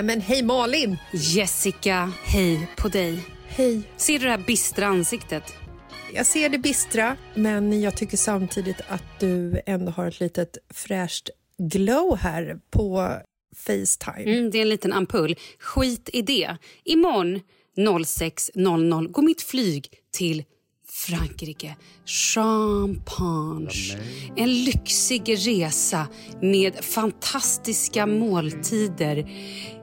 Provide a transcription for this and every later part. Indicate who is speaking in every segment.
Speaker 1: Nej men hej Malin!
Speaker 2: Jessica, hej på dig.
Speaker 1: Hej.
Speaker 2: Ser du det här bistra ansiktet?
Speaker 1: Jag ser det bistra, men jag tycker samtidigt att du ändå har ett litet fräscht glow här på Facetime.
Speaker 2: Mm, det är en liten ampull. Skit i det. Imorgon 06.00 går mitt flyg till Frankrike. Champagne. En lyxig resa med fantastiska måltider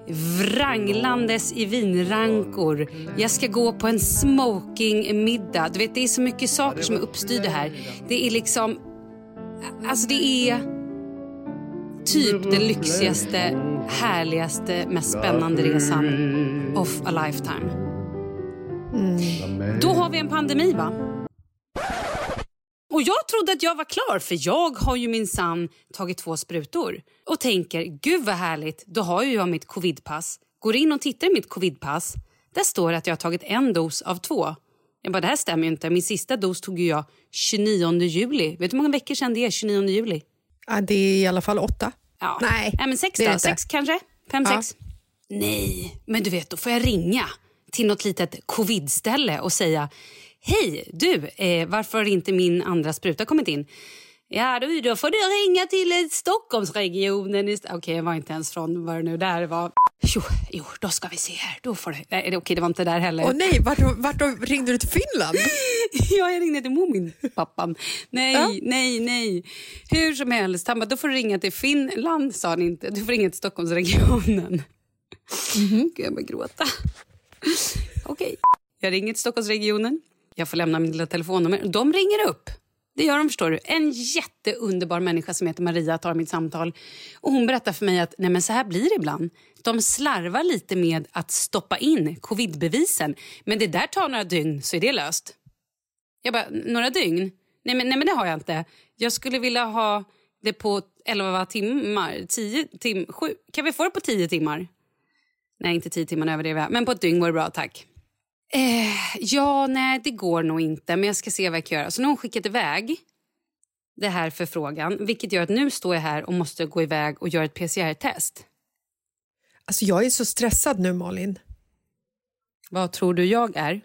Speaker 2: vranglandes i vinrankor. Jag ska gå på en smokingmiddag. Du vet, det är så mycket saker som är uppstyrda här. Det är liksom... Alltså det är typ den lyxigaste, härligaste, mest spännande resan of a lifetime. Då har vi en pandemi, va? Och jag trodde att jag var klar, för jag har ju minsann tagit två sprutor. Och tänker, gud vad härligt, då har ju jag mitt covidpass. Går in och tittar i mitt covidpass. Där står det att jag har tagit en dos av två. Jag bara, det här stämmer ju inte. Min sista dos tog jag 29 juli. Vet du hur många veckor sedan det är, 29 juli?
Speaker 1: Ja, det är i alla fall åtta.
Speaker 2: Ja.
Speaker 1: Nej,
Speaker 2: Nej men sex då. Sex kanske? Fem,
Speaker 1: Ja.
Speaker 2: sex? Nej, men du vet, då får jag ringa till något litet covidställe och säga Hej, du, eh, varför har inte min andra spruta kommit in? Ja, då, då får du ringa till eh, Stockholmsregionen. Okej, jag var inte ens från vad det nu där var. Jo, jo, då ska vi se här. Då får du... Nej, okej, det var inte där heller.
Speaker 1: Åh nej, vart, vart ringde du till Finland?
Speaker 2: Ja, jag ringde till Mumin, pappan. Nej,
Speaker 1: Ja.
Speaker 2: nej, nej. Hur som helst, han bara, då får du ringa till Finland, sa han inte. Du får ringa till Stockholmsregionen. Gud, jag börjar gråta. Okej. Jag ringer till Stockholmsregionen. Jag får lämna mitt lilla telefonnummer. De ringer upp. Det gör de, förstår du. En jätteunderbar människa som heter Maria tar mitt samtal. Och Hon berättar för mig att nej men så här blir det ibland. De slarvar lite med att stoppa in covidbevisen. Men det där tar några dygn så är det löst. Jag bara, några dygn? Nej men, nej men det har jag inte. Jag skulle vilja ha det på 11 timmar. 10 tim, 7. Kan vi få det på 10 timmar? Nej, inte 10 timmar överdriver jag. Men på ett dygn vore bra, tack. Eh, ja, nej, det går nog inte. Men jag ska se vad jag kan göra. Så nu har hon skickat iväg det här förfrågan. Vilket gör att nu står jag här och måste gå iväg och göra ett PCR-test.
Speaker 1: Alltså jag är så stressad nu Malin.
Speaker 2: Vad tror du jag är?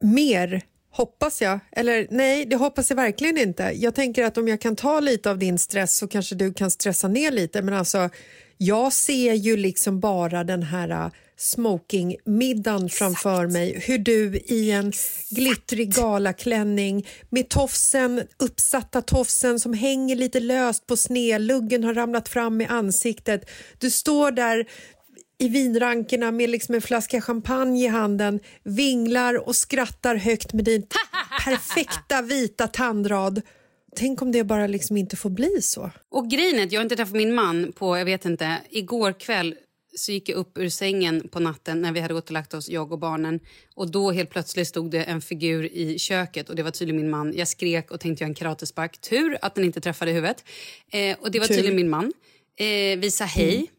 Speaker 1: Mer, hoppas jag. Eller nej, det hoppas jag verkligen inte. Jag tänker att om jag kan ta lite av din stress så kanske du kan stressa ner lite. Men alltså, jag ser ju liksom bara den här uh, smokingmiddagen framför mig. Hur du i en glittrig galaklänning med tofsen, uppsatta tofsen som hänger lite löst på sned, luggen har ramlat fram i ansiktet. Du står där i vinrankerna med liksom en flaska champagne i handen vinglar och skrattar högt med din perfekta vita tandrad. Tänk om det bara liksom inte får bli så.
Speaker 2: Och grejen är jag har inte träffat min man på, jag vet inte, igår kväll så gick jag upp ur sängen på natten när vi hade gått och lagt oss, jag och barnen. Och då helt plötsligt stod det en figur i köket och det var tydligen min man. Jag skrek och tänkte göra en karatespark. Tur att den inte träffade huvudet. Eh, och det var
Speaker 1: Tur.
Speaker 2: tydligen min man. Eh, vi sa hej.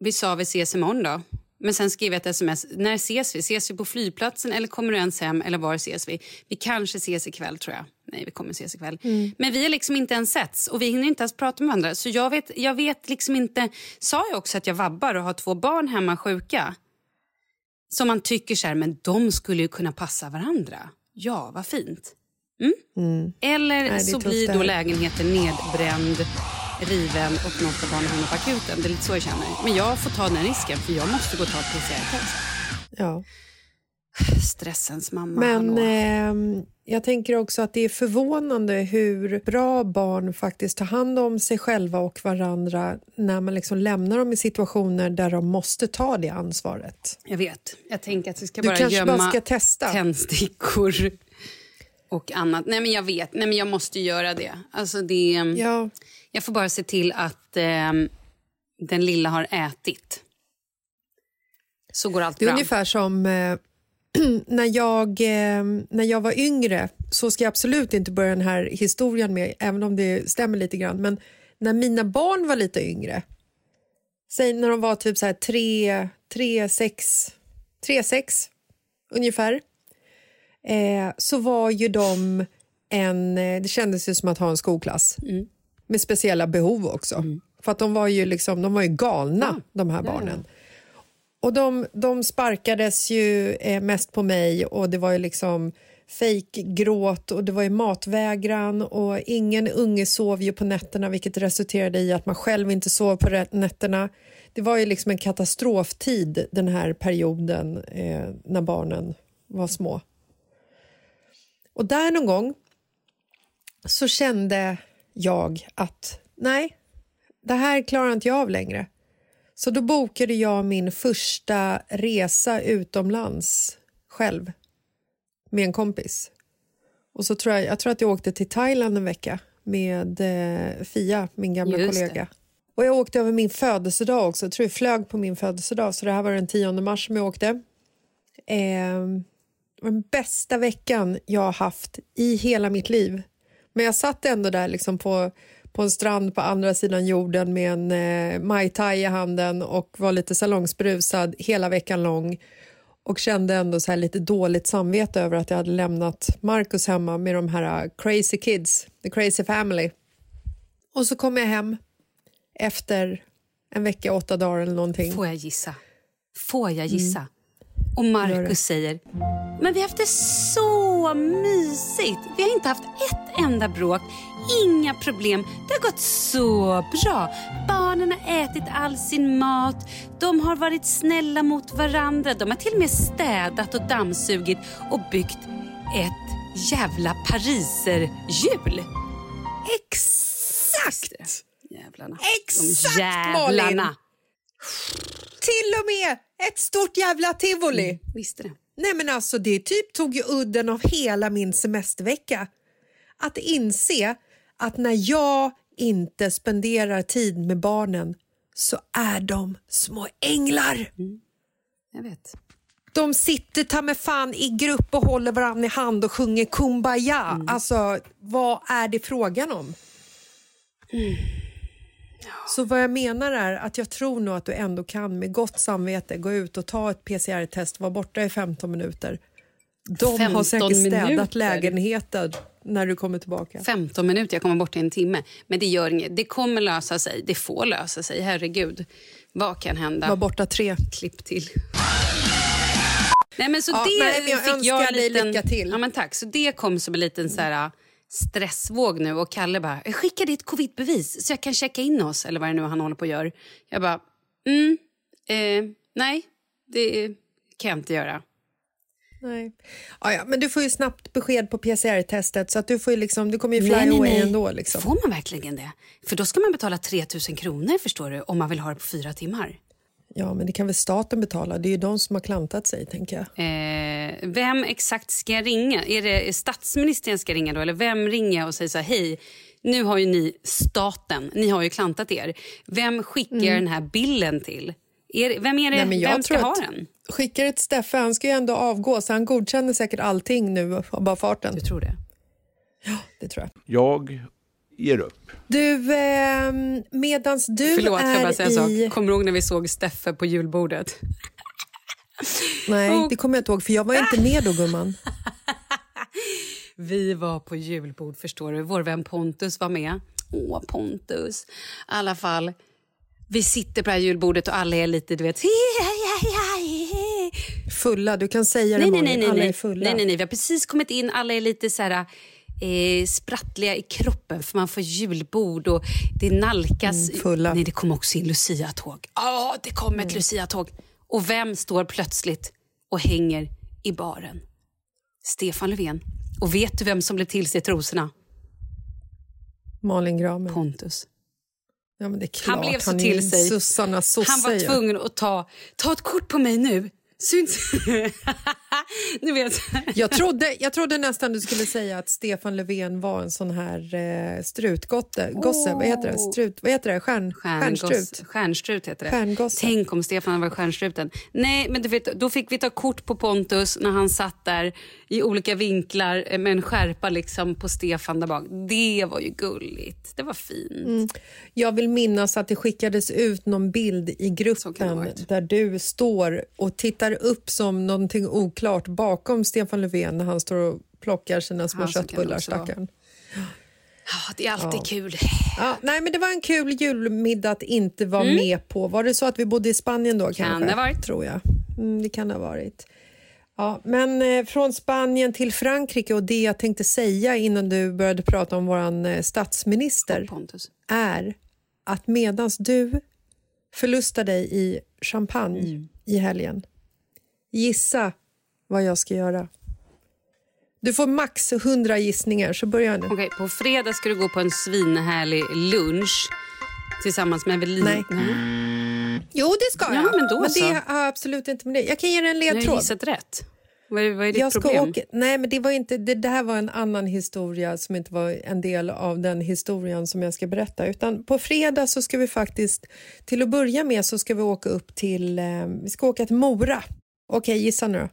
Speaker 2: Vi sa vi ses imorgon då. Men sen skrev jag ett sms. När ses vi? Ses vi på flygplatsen eller kommer du ens hem? Eller var ses vi? Vi kanske ses ikväll tror jag. Nej, vi kommer ses ikväll. Men vi har liksom inte ens setts och vi hinner inte ens prata med varandra. Så jag vet, jag vet liksom inte... Sa jag också att jag vabbar och har två barn hemma sjuka? Som man tycker så här, men de skulle ju kunna passa varandra. Ja, vad fint. Mm? Eller
Speaker 1: Nej,
Speaker 2: så blir då lägenheten nedbränd, riven och något av barnen hamnar på akuten. Det är lite så jag känner. Men jag får ta den risken för jag måste gå och ta ett PCR-test.
Speaker 1: Ja.
Speaker 2: Stressens mamma,
Speaker 1: Men ehm, jag tänker också att det är förvånande hur bra barn faktiskt tar hand om sig själva och varandra när man liksom lämnar dem i situationer där de måste ta det ansvaret.
Speaker 2: Jag vet. Jag tänker att vi ska
Speaker 1: Du
Speaker 2: bara gömma
Speaker 1: bara ska testa.
Speaker 2: tändstickor och annat. Nej, men jag vet. Nej, men jag måste göra det. Alltså, det
Speaker 1: Ja,
Speaker 2: Jag får bara se till att ehm, den lilla har ätit. Så går allt
Speaker 1: Det är
Speaker 2: bra.
Speaker 1: ungefär som eh, när, jag, eh, när jag var yngre, så ska jag absolut inte börja den här historien med, även om det stämmer lite grann, men när mina barn var lite yngre, säg när de var typ så här tre, tre, sex, tre, sex ungefär, eh, så var ju de en, eh, det kändes ju som att ha en skolklass med speciella behov också. För att de var ju, liksom, de var ju galna, de här barnen. Och de, de sparkades ju eh, mest på mig och det var ju liksom fejkgråt och det var ju matvägran och ingen unge sov ju på nätterna vilket resulterade i att man själv inte sov på nätterna. Det var ju liksom en katastroftid den här perioden eh, när barnen var små. Och där någon gång så kände jag att nej, det här klarar inte jag av längre. Så då bokade jag min första resa utomlands själv med en kompis. Och så tror jag, jag tror att jag åkte till Thailand en vecka med eh, Fia, min gamla
Speaker 2: Just det.
Speaker 1: kollega. Och jag åkte över min födelsedag också. Jag tror jag flög på min födelsedag. Så det här var den 10 mars som jag åkte. Eh, det den bästa veckan jag har haft i hela mitt liv. Men jag satt ändå där liksom på, på en strand på andra sidan jorden med en eh, Mai Tai i handen och var lite salongsberusad hela veckan lång och kände ändå så här lite dåligt samvete över att jag hade lämnat Marcus hemma med de här uh, crazy kids, the crazy family. Och så kom jag hem efter en vecka, åtta dagar eller någonting.
Speaker 2: Får jag gissa? Får jag gissa?
Speaker 1: Mm.
Speaker 2: Och. Markus säger... Men vi har haft det så så mysigt. Vi har inte haft ett enda bråk, inga problem. Det har gått så bra. Barnen har ätit all sin mat, de har varit snälla mot varandra. De har till och med städat och dammsugit och byggt ett jävla pariserhjul.
Speaker 1: Exakt!
Speaker 2: Jävlarna.
Speaker 1: Exakt,
Speaker 2: De jävlarna.
Speaker 1: Malin! Till och med ett stort jävla tivoli.
Speaker 2: Visste det.
Speaker 1: Nej men alltså det typ tog ju udden av hela min semestervecka. Att inse att när jag inte spenderar tid med barnen så är de små änglar.
Speaker 2: Jag vet.
Speaker 1: De sitter ta med fan i grupp och håller varandra i hand och sjunger Kumbaya. Alltså, vad är det frågan om? Så vad jag menar är att jag tror nog att du ändå kan med gott samvete gå ut och ta ett PCR-test, vara borta i 15 minuter. De har
Speaker 2: 15
Speaker 1: säkert städat
Speaker 2: minuter?
Speaker 1: lägenheten när du kommer tillbaka.
Speaker 2: 15 minuter, jag kommer bort i en timme. Men det gör inget. Det kommer lösa sig. Det får lösa sig. Herregud. Vad kan hända?
Speaker 1: Var borta tre.
Speaker 2: Klipp till. Nej, men så
Speaker 1: Ja,
Speaker 2: det
Speaker 1: nej, jag
Speaker 2: fick jag
Speaker 1: dig
Speaker 2: liten,
Speaker 1: lycka till.
Speaker 2: Ja, men tack. Så det kom som en liten så här, stressvåg nu. Och Kalle bara, jag skickar ditt covidbevis så jag kan checka in oss. Eller vad det nu han håller på att göra. Jag bara, mm, eh, nej, det kan jag inte göra.
Speaker 1: Nej. Ja, ja, men du får ju snabbt besked på PCR-testet så att du, får liksom, du kommer ju fly
Speaker 2: Nej,
Speaker 1: away
Speaker 2: nej.
Speaker 1: ändå. Liksom.
Speaker 2: Får man verkligen det? För då ska man betala 3 000 kronor förstår du, om man vill ha det på fyra timmar.
Speaker 1: Ja, men det kan väl staten betala? Det är ju de som har klantat sig, tänker jag.
Speaker 2: Eh, vem exakt ska jag ringa? Är det statsministern jag ska ringa då? Eller vem ringer jag och säger så här, hej, nu har ju ni staten, ni har ju klantat er. Vem skickar jag den här bilden till? Är, vem är det?
Speaker 1: Nej, men jag
Speaker 2: vem ska
Speaker 1: tror
Speaker 2: ha
Speaker 1: att-
Speaker 2: den?
Speaker 1: Skickar ett Steffe, han ska ju ändå avgå så han godkänner säkert allting nu av bara farten.
Speaker 2: Du tror det?
Speaker 1: Det tror jag.
Speaker 3: Jag ger upp.
Speaker 1: Du, eh, medans du
Speaker 2: Förlåt, får jag
Speaker 1: är
Speaker 2: bara säga en
Speaker 1: i...
Speaker 2: sak? Kommer du ihåg när vi såg Steffe på julbordet?
Speaker 1: Nej,
Speaker 2: Och-
Speaker 1: det kommer jag inte ihåg för jag var inte med då gumman.
Speaker 2: Vi var på julbord, förstår du. Vår vän Pontus var med. Åh, Pontus. I alla fall, vi sitter på det här julbordet och alla är lite, du vet...
Speaker 1: Fulla, du kan säga det
Speaker 2: Nej, nej, nej, nej,
Speaker 1: alla är fulla.
Speaker 2: nej, nej, nej. Vi har precis kommit in, alla är lite så här... Eh, sprattliga i kroppen för man får julbord och det nalkas...
Speaker 1: Mm, fulla. Mm.
Speaker 2: Nej, det kom också in Lucia-tåg. Ja, det kom ett Lucia-tåg. Och vem står plötsligt och hänger i baren? Stefan Löfven. Och vet du vem som blev till sig trosorna?
Speaker 1: Malin Gramer.
Speaker 2: Pontus.
Speaker 1: Ja.
Speaker 2: Han blev så
Speaker 1: är
Speaker 2: till sig.
Speaker 1: Sosse
Speaker 2: Han var tvungen att ta, ta ett kort på mig nu. Syns... Ni vet.
Speaker 1: Jag trodde, jag trodde nästan du skulle säga att Stefan Löfven var en sån här eh, strutgosse. Gosse, vad heter det? Strut, vad heter det? Stjärn, stjärnstrut.
Speaker 2: Stjärnstrut heter det.
Speaker 1: Stjärngosse.
Speaker 2: Tänk om Stefan var stjärnstruten. Nej, men du vet, då fick vi ta kort på Pontus när han satt där i olika vinklar eh, med en skärpa liksom på Stefan där bak. Det var ju gulligt. Det var fint.
Speaker 1: Jag vill minnas att det skickades ut någon bild i gruppen där du står och tittar upp som någonting oklart bakom Stefan Löfven när han står och plockar sina små
Speaker 2: Ja,
Speaker 1: köttbullar, stackarn.
Speaker 2: Ja, det är alltid kul.
Speaker 1: Ja, nej, men det var en kul julmiddag att inte vara med på. Var det så att vi bodde i Spanien då? Kan
Speaker 2: det ha varit.
Speaker 1: Tror jag. Mm, det kan ha varit. Ja, men eh, från Spanien till Frankrike och det jag tänkte säga innan du började prata om vår eh, statsminister är att medans du förlustar dig i champagne
Speaker 2: Mm.
Speaker 1: i helgen gissa vad jag ska göra. Du får max 100 gissningar, så börjar jag nu.
Speaker 2: Okej, på fredag ska du gå på en svinhärlig lunch tillsammans med Evelina.
Speaker 1: Nej. Jo, det ska
Speaker 2: Ja,
Speaker 1: jag.
Speaker 2: men då
Speaker 1: det
Speaker 2: så.
Speaker 1: har absolut inte med det. Jag kan ge dig en
Speaker 2: Jag har
Speaker 1: ledtråd.
Speaker 2: gissat rätt. Vad är, vad är ditt
Speaker 1: Jag
Speaker 2: problem?
Speaker 1: åka, nej, men det, var inte, det, det här var en annan historia som inte var en del av den historien som jag ska berätta. Utan på fredag så ska vi faktiskt, till att börja med så ska vi åka upp till, eh, vi ska åka till Mora. Okej, gissa nu då.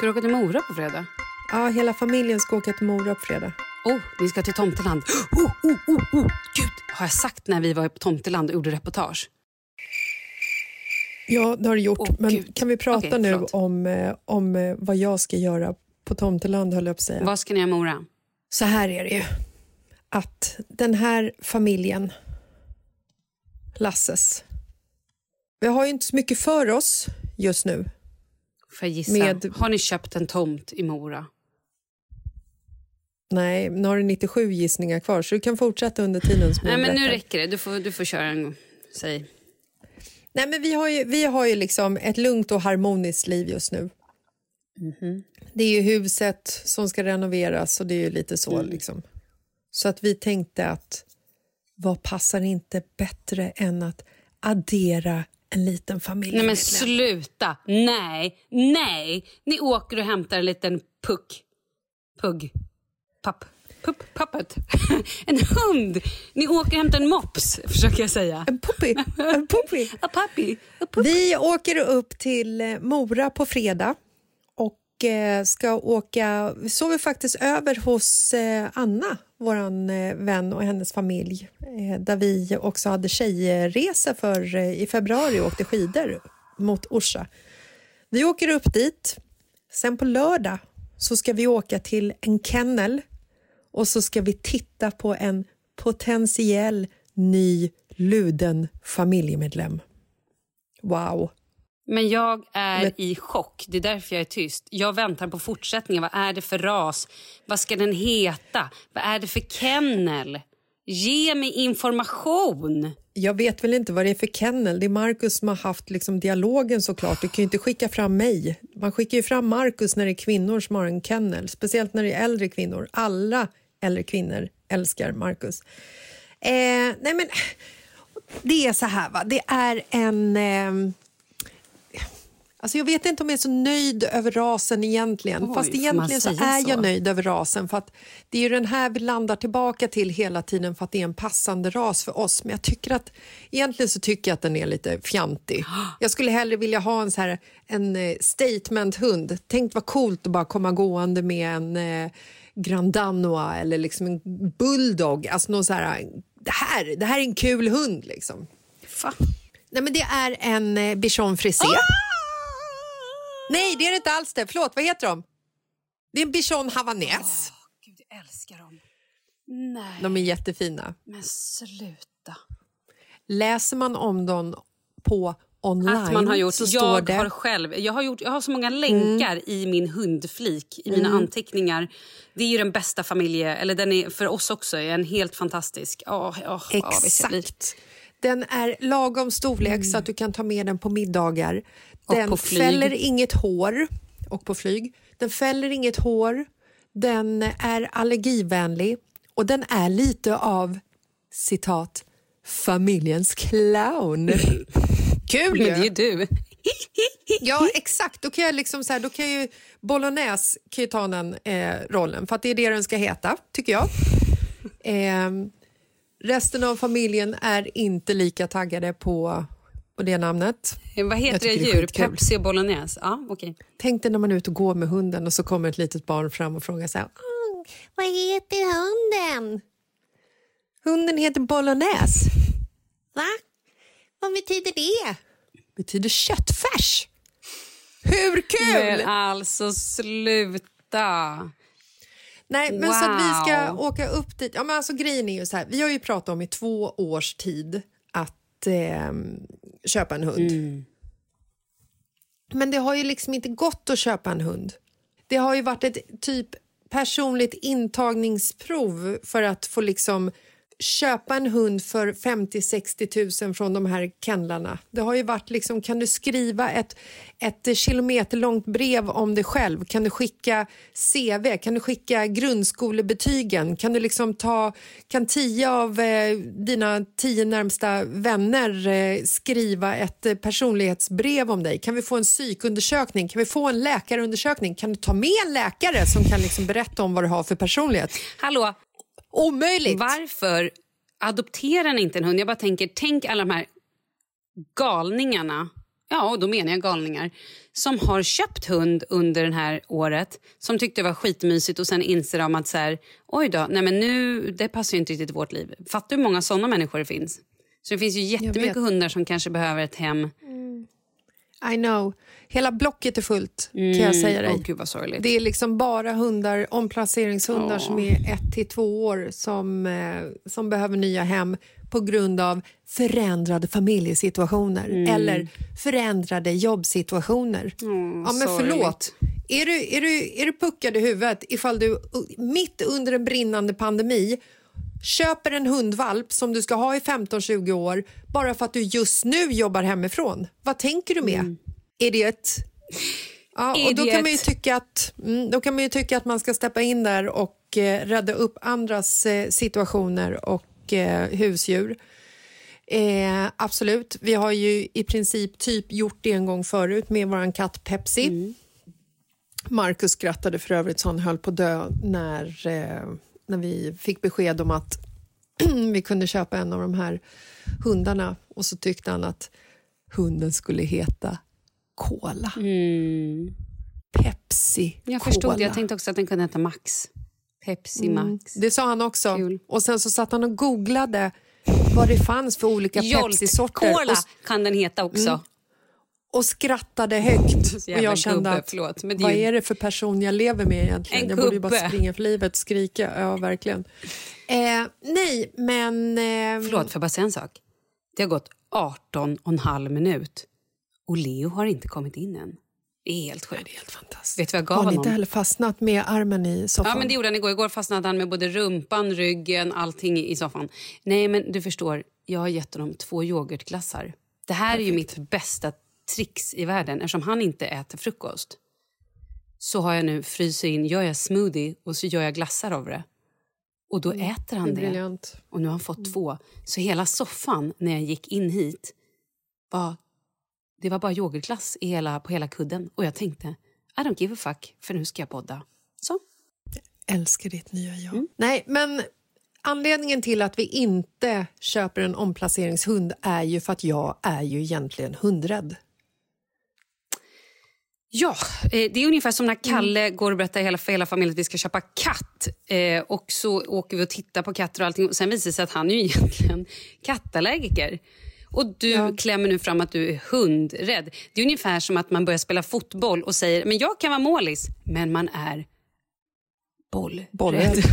Speaker 2: Ska du åka till Mora på fredag?
Speaker 1: Ja, hela familjen ska åka till Mora på fredag.
Speaker 2: Oh, ni ska till Tomteland. Oh, oh, oh, oh. Gud, har jag sagt när vi var på Tomteland och gjorde reportage?
Speaker 1: Ja, det har du gjort.
Speaker 2: Åh,
Speaker 1: men
Speaker 2: Gud.
Speaker 1: kan vi prata
Speaker 2: Okej,
Speaker 1: nu
Speaker 2: förlåt.
Speaker 1: om, eh, om eh, vad jag ska göra på Tomteland, höll jag på att säga.
Speaker 2: Vad ska ni göra i Mora?
Speaker 1: Så här är det ju. Att den här familjen, Lasses, vi har ju inte så mycket för oss just nu.
Speaker 2: Jag gissa?
Speaker 1: Med-
Speaker 2: Har ni köpt en tomt i Mora?
Speaker 1: Nej, nu har du 97 gissningar kvar så du kan fortsätta under tiden
Speaker 2: Nej, men nu räcker det. Du får, du får köra en gång. Säg.
Speaker 1: Nej, men vi har ju, vi har ju liksom ett lugnt och harmoniskt liv just nu. Det är ju huset som ska renoveras och det är ju lite så. Liksom. Så att vi tänkte att vad passar inte bättre än att addera en liten
Speaker 2: Nej
Speaker 1: familjemedlem?
Speaker 2: men sluta! Nej, nej! Ni åker och hämtar en liten puck. Pugg. Papp. Pupp, pappet. en hund! Ni åker och hämtar en mops, försöker jag säga.
Speaker 1: En puppy! En puppy.
Speaker 2: A puppy. A pup.
Speaker 1: Vi åker upp till eh, Mora på fredag och eh, ska åka... Vi sover faktiskt över hos eh, Anna, vår eh, vän och hennes familj eh, där vi också hade tjejresa för eh, i februari och åkte skidor mot Orsa. Vi åker upp dit. Sen på lördag så ska vi åka till en kennel och så ska vi titta på en potentiell ny luden familjemedlem. Wow.
Speaker 2: Men jag är
Speaker 1: Men-
Speaker 2: i chock. Det är därför jag är tyst. Jag väntar på fortsättningen. Vad är det för ras? Vad ska den heta? Vad är det för kennel? Ge mig information!
Speaker 1: Jag vet väl inte vad det är för kennel. Det är Marcus som har haft liksom dialogen såklart. Du kan ju inte skicka fram mig. Man skickar ju fram Marcus när det är kvinnor som har en kennel. Speciellt när det är äldre kvinnor. Alla äldre kvinnor älskar Marcus. Eh, nej men, det är så här va. Det är en... Eh, Alltså jag vet inte om jag är så nöjd över rasen egentligen.
Speaker 2: Oj,
Speaker 1: Fast egentligen så är jag
Speaker 2: så?
Speaker 1: nöjd över rasen. För att Det är ju den här vi landar tillbaka till hela tiden för att det är en passande ras för oss. Men jag tycker att egentligen så tycker jag att den är lite fjantig. Jag skulle hellre vilja ha en, så här, en eh, statementhund. Tänk vad coolt att bara komma gående med en eh, Danois eller liksom en bulldog. Alltså någon så här, det här, det här är en kul hund liksom.
Speaker 2: Fa.
Speaker 1: Nej men det är en eh, bichon frisé. Nej, det är det inte alls det. Förlåt, vad heter de? Det är en bichon havanäs.
Speaker 2: Gud, jag älskar dem. Nej,
Speaker 1: De är jättefina.
Speaker 2: men sluta.
Speaker 1: Läser man om dem på online
Speaker 2: Att man har gjort.
Speaker 1: så står
Speaker 2: Jag
Speaker 1: det...
Speaker 2: har själv, jag har, gjort, jag har så många länkar i min hundflik, i mina anteckningar. Det är ju den bästa familje, eller den är för oss också, är en helt fantastisk. Jag blir-
Speaker 1: Exakt. Den är lagom storlek så att du kan ta med den på middagar. Den fäller inget hår. Och på flyg. Den fäller inget hår. Den är allergivänlig. Och den är lite av, citat, familjens clown. Kul
Speaker 2: Men det är du.
Speaker 1: Ja, exakt. Då kan jag liksom så här, då kan ju Bolognese kan ju ta den eh, rollen, för att det är det den ska heta, tycker jag. Eh, resten av familjen är inte lika taggade på, på det namnet.
Speaker 2: Vad
Speaker 1: Jag
Speaker 2: heter det
Speaker 1: det
Speaker 2: djur?
Speaker 1: skitkul.
Speaker 2: Pepsi och bolognese? Ja, okej.
Speaker 1: Tänk dig när man är ute och går med hunden och så kommer ett litet barn fram och frågar så här, "Mm, vad heter hunden? Hunden heter Bolognese. Va? Vad betyder det? betyder köttfärs. Hur kul?
Speaker 2: Men alltså sluta.
Speaker 1: Nej, men så att vi ska
Speaker 2: Wow.
Speaker 1: åka upp dit. Ja, men alltså, grejen är ju så här, vi har ju pratat om i två års tid att eh, köpa en hund.
Speaker 2: Mm.
Speaker 1: Men det har ju liksom inte gått att köpa en hund. Det har ju varit ett typ personligt intagningsprov för att få liksom köpa en hund för 50-60 000 från de här kennlarna. Det har ju varit liksom, kan du skriva ett, ett kilometerlångt brev om dig själv? Kan du skicka CV? Kan du skicka grundskolebetygen? Kan du liksom ta, kan tio av eh, dina tio närmsta vänner eh, skriva ett eh, personlighetsbrev om dig? Kan vi få en psykundersökning? Kan vi få en läkarundersökning? Kan du ta med en läkare som kan liksom berätta om vad du har för personlighet?
Speaker 2: Hallå,
Speaker 1: Omöjligt!
Speaker 2: varför adopterar ni inte en hund? Jag bara tänker, tänk alla de här galningarna, ja då menar jag galningar, som har köpt hund under det här året, som tyckte det var skitmysigt och sen inser de att så här, oj då, nej men nu, det passar ju inte riktigt vårt liv. Fattar du hur många sådana människor det finns? Så det finns ju jättemycket hundar som kanske behöver ett hem.
Speaker 1: I know. Hela blocket är fullt kan jag säga dig.
Speaker 2: Åh gud vad sorgligt.
Speaker 1: Det är liksom bara hundar, omplaceringshundar som är ett till två år som, eh, som behöver nya hem på grund av förändrade familjesituationer
Speaker 2: Mm.
Speaker 1: eller förändrade jobbsituationer. ja, men
Speaker 2: sorgligt.
Speaker 1: förlåt. är du, är, du, är du puckad i huvudet ifall du mitt under en brinnande pandemi köper en hundvalp som du ska ha i 15-20 år bara för att du just nu jobbar hemifrån? Vad tänker du med? Är ett... Ja, och då kan man ju tycka att, mm, då kan man ju tycka att man ska steppa in där och eh, rädda upp andras eh, situationer och eh, husdjur. Eh, absolut. Vi har ju i princip typ gjort det en gång förut med vår katt Pepsi.
Speaker 4: Mm.
Speaker 1: Marcus skrattade för övrigt så han höll på att dö när, eh, när vi fick besked om att vi kunde köpa en av de här hundarna och så tyckte han att hunden skulle heta Cola. Pepsi
Speaker 2: Jag
Speaker 1: Cola.
Speaker 2: förstod det. Jag tänkte också att den kunde heta Max. Pepsi Max.
Speaker 1: Det sa han också.
Speaker 2: Kul.
Speaker 1: Och sen så satt han och googlade vad det fanns för olika Pepsi-sorter
Speaker 2: Cola
Speaker 1: och,
Speaker 2: kan den heta också.
Speaker 1: och skrattade högt. Och jag kände att
Speaker 2: förlåt,
Speaker 1: vad
Speaker 2: ju-
Speaker 1: är det för person jag lever med egentligen?
Speaker 2: En
Speaker 1: jag borde ju bara springa för livet, skrika. Ja, verkligen. Eh, nej, men... Eh,
Speaker 2: Förlåt, får jag bara säga en sak? Det har gått 18 och en halv minut och Leo har inte kommit in än. Det är helt sjukt.
Speaker 1: Det är helt fantastiskt.
Speaker 2: Vet du vad jag gav
Speaker 1: Har ni
Speaker 2: honom?
Speaker 1: inte heller fastnat med armen i soffan?
Speaker 2: Ja, men det gjorde han igår. Igår fastnade han med både rumpan, ryggen, allting i soffan. Nej, men du förstår, jag har gett honom två yoghurtglassar. Det här är ju mitt bästa trix i världen eftersom han inte äter frukost. Så har jag nu fryser in, gör jag smoothie och så gör jag glassar av det. Och då äter han
Speaker 1: Mm, det
Speaker 2: det. Och nu har han fått två. Så hela soffan när jag gick in hit var, det var bara yoghurtglass i hela, på hela kudden. Och jag tänkte, I don't give a fuck, för nu ska jag podda. Så.
Speaker 1: Älskar ditt nya jag.
Speaker 2: Mm.
Speaker 1: Nej, men anledningen till att vi inte köper en omplaceringshund är ju för att jag är ju egentligen hundrädd.
Speaker 2: Ja, eh, det är ungefär som när Kalle går och berättar hela, för hela familjen att vi ska köpa katt. Eh, och så åker vi och tittar på katter och allting. Och sen visar det sig att han är ju egentligen kattallergiker. Och du klämmer nu fram att du är hundrädd. Det är ungefär som att man börjar spela fotboll och säger men jag kan vara målis, men man är bollrädd.
Speaker 1: Bollrädd.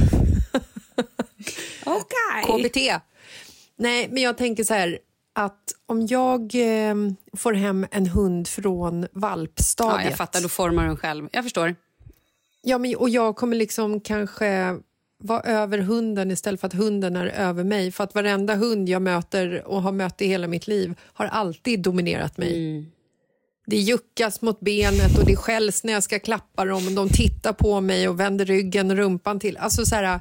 Speaker 2: Okej.
Speaker 1: KBT. Nej, men jag tänker så här att om jag eh, får hem en hund från
Speaker 2: Ja,
Speaker 1: valpstadiet...
Speaker 2: jag fattar, då formar den själv. Jag förstår.
Speaker 1: Ja, men, och jag kommer liksom kanske vara över hunden istället för att hunden är över mig. För att varenda hund jag möter och har mött i hela mitt liv har alltid dominerat mig. Det juckas mot benet och det skälls när jag ska klappa dem och de tittar på mig och vänder ryggen och rumpan till. Alltså så här,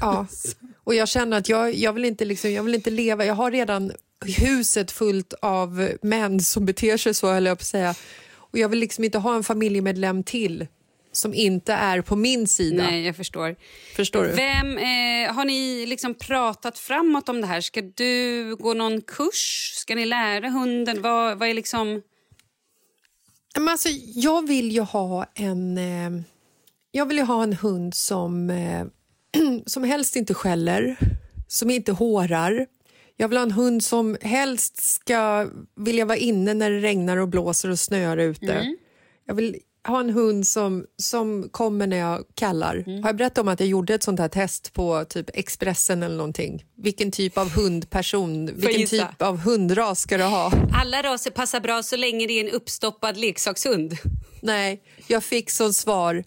Speaker 1: ja. Och jag känner att jag, jag, vill inte liksom, jag vill inte leva, jag har redan huset fullt av män som beter sig så, höll jag på att säga. Och jag vill liksom inte ha en familjemedlem till som inte är på min sida.
Speaker 2: Nej, jag förstår.
Speaker 1: Förstår du?
Speaker 2: Vem, eh, har ni liksom pratat framåt om det här? Ska du gå någon kurs? Ska ni lära hunden? Vad, vad är liksom...
Speaker 1: Men alltså, jag vill ju ha en, eh, jag vill ha en hund som, eh, som helst inte skäller, som inte hårar. Jag vill ha en hund som helst ska vilja vara inne när det regnar och blåser och snöar ute. Jag vill ha en hund som, som kommer när jag kallar. Har jag berättat om att jag gjorde ett sånt här test på typ Expressen eller någonting? Vilken typ av hundperson, vilken
Speaker 2: gissa?
Speaker 1: typ av hundras ska du ha?
Speaker 2: Alla raser passar bra så länge det är en uppstoppad leksakshund.
Speaker 1: Nej, jag fick som svar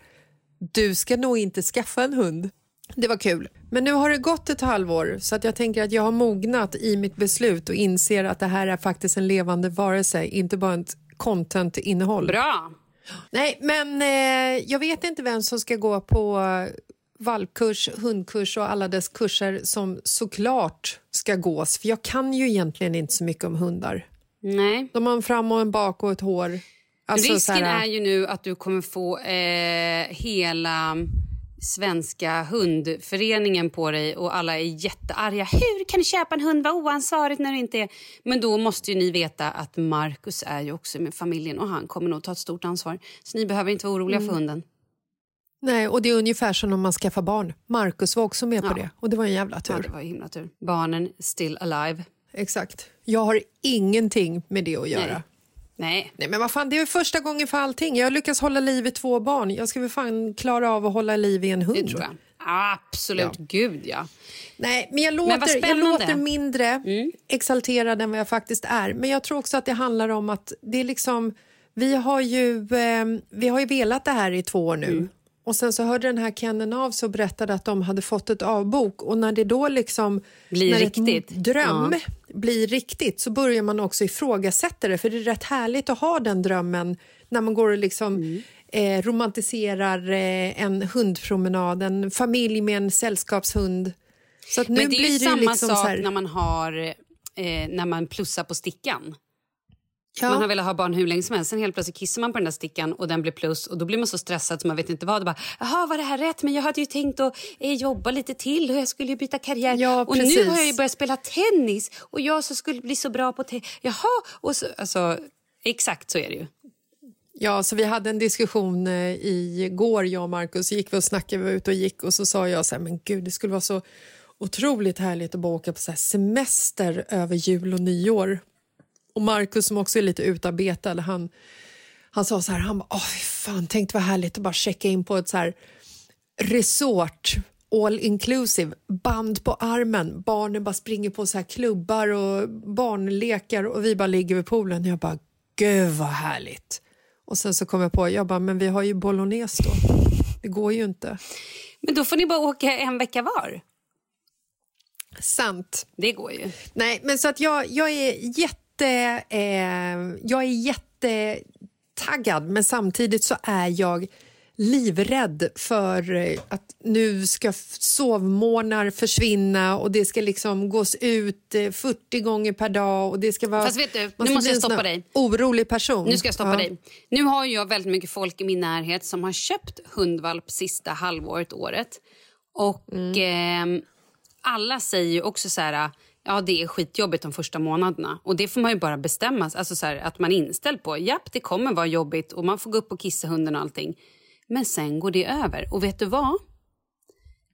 Speaker 1: du ska nog inte skaffa en hund. Det var kul. Men nu har det gått ett halvår så att jag tänker att jag har mognat i mitt beslut och inser att det här är faktiskt en levande varelse, inte bara ett content-innehåll.
Speaker 2: Bra.
Speaker 1: Nej, men eh, jag vet inte vem som ska gå på valpkurs, hundkurs och alla dess kurser som såklart ska gås, för jag kan ju egentligen inte så mycket om hundar.
Speaker 2: Nej.
Speaker 1: De har en fram och en bak och ett hår. Alltså, så
Speaker 2: Risken
Speaker 1: här-
Speaker 2: är ju nu att du kommer få eh, hela Svenska hundföreningen på dig och alla är jättearga. Hur kan du köpa en hund? Vad oansvarigt när det inte är... Men då måste ju ni veta att Marcus är ju också med familjen och han kommer nog ta ett stort ansvar. Så ni behöver inte vara oroliga
Speaker 1: Mm.
Speaker 2: för hunden.
Speaker 1: Nej, och det är ungefär som om man skaffar barn. Marcus var också med på
Speaker 2: Ja.
Speaker 1: det och det var en jävla tur.
Speaker 2: Ja, det var himla tur. Barnen still alive.
Speaker 1: Exakt. Jag har ingenting med det att göra.
Speaker 2: Nej.
Speaker 1: Nej.
Speaker 2: Nej.
Speaker 1: men vad fan, det är ju första gången för allting. Jag har lyckats hålla liv i två barn. Jag ska väl fan klara av att hålla liv i en hund.
Speaker 2: Det tror jag. Absolut. Gud, ja.
Speaker 1: Nej, men jag låter, jag
Speaker 2: spännande.
Speaker 1: låter mindre exalterad än vad jag faktiskt är. Men jag tror också att det handlar om att det är liksom Vi har ju, eh, vi har ju velat det här i två år nu.
Speaker 2: Mm.
Speaker 1: Och sen så hörde den här Kennen av sig och berättade att de hade fått ett avbok och när det då liksom
Speaker 2: Blir
Speaker 1: när
Speaker 2: riktigt.
Speaker 1: ett dröm
Speaker 2: Ja.
Speaker 1: blir riktigt så börjar man också ifrågasätta det för det är rätt härligt att ha den drömmen när man går och liksom
Speaker 2: Mm.
Speaker 1: eh, romantiserar eh, en hundpromenad, en familj med en sällskapshund. Så att nu
Speaker 2: Men det är
Speaker 1: blir
Speaker 2: ju
Speaker 1: det
Speaker 2: samma
Speaker 1: liksom
Speaker 2: sak
Speaker 1: här,
Speaker 2: när man har eh, när man plussar på stickan.
Speaker 1: Ja.
Speaker 2: Man har velat ha barn hur länge som helst. Sen helt plötsligt kissar man på den där stickan och den blir plus och då blir man så stressad så man vet inte vad. Och bara, Jaha, var det här rätt? Men jag hade ju tänkt att eh, jobba lite till och jag skulle ju byta karriär.
Speaker 1: Ja,
Speaker 2: och nu har jag ju börjat spela tennis och jag så skulle bli så bra på tennis. Jaha, och så, alltså, exakt så är det ju.
Speaker 1: Ja, så vi hade en diskussion eh, igår, jag och Markus. gick vi och snackade, vi var ute och gick och så sa jag så här, men gud, det skulle vara så otroligt härligt att bara åka på så semester över jul och nyår. Och Markus som också är lite utarbetad, han, han sa så här, han bara, åh fan, tänk vad härligt att bara checka in på ett så här resort all inclusive, band på armen, barnen bara springer på så här klubbar och barnlekar och vi bara ligger vid poolen. Jag bara, gud vad härligt. Och sen så kom jag på, jag bara, men vi har ju bolognese då. Det går ju inte.
Speaker 2: Men då får ni bara åka en vecka var.
Speaker 1: Sant.
Speaker 2: Det går ju.
Speaker 1: Nej, men så att jag, jag är jätte... Eh, jag är jättetaggad, men samtidigt så är jag livrädd för eh, att nu ska sovmorgnar försvinna och det ska liksom gås ut eh, 40 gånger per dag och det ska vara...
Speaker 2: Fast vet du, nu måste jag stoppa dig.
Speaker 1: Orolig person.
Speaker 2: Nu ska jag stoppa
Speaker 1: Ja.
Speaker 2: dig. Nu har jag väldigt mycket folk i min närhet som har köpt hundvalp sista halvåret, året. Och ehm, alla säger ju också så här, ja det är skitjobbigt de första månaderna. Och det får man ju bara bestämma, alltså så här, att man är inställd på. Japp, det kommer vara jobbigt och man får gå upp och kissa hunden och allting. Men sen går det över. Och vet du vad?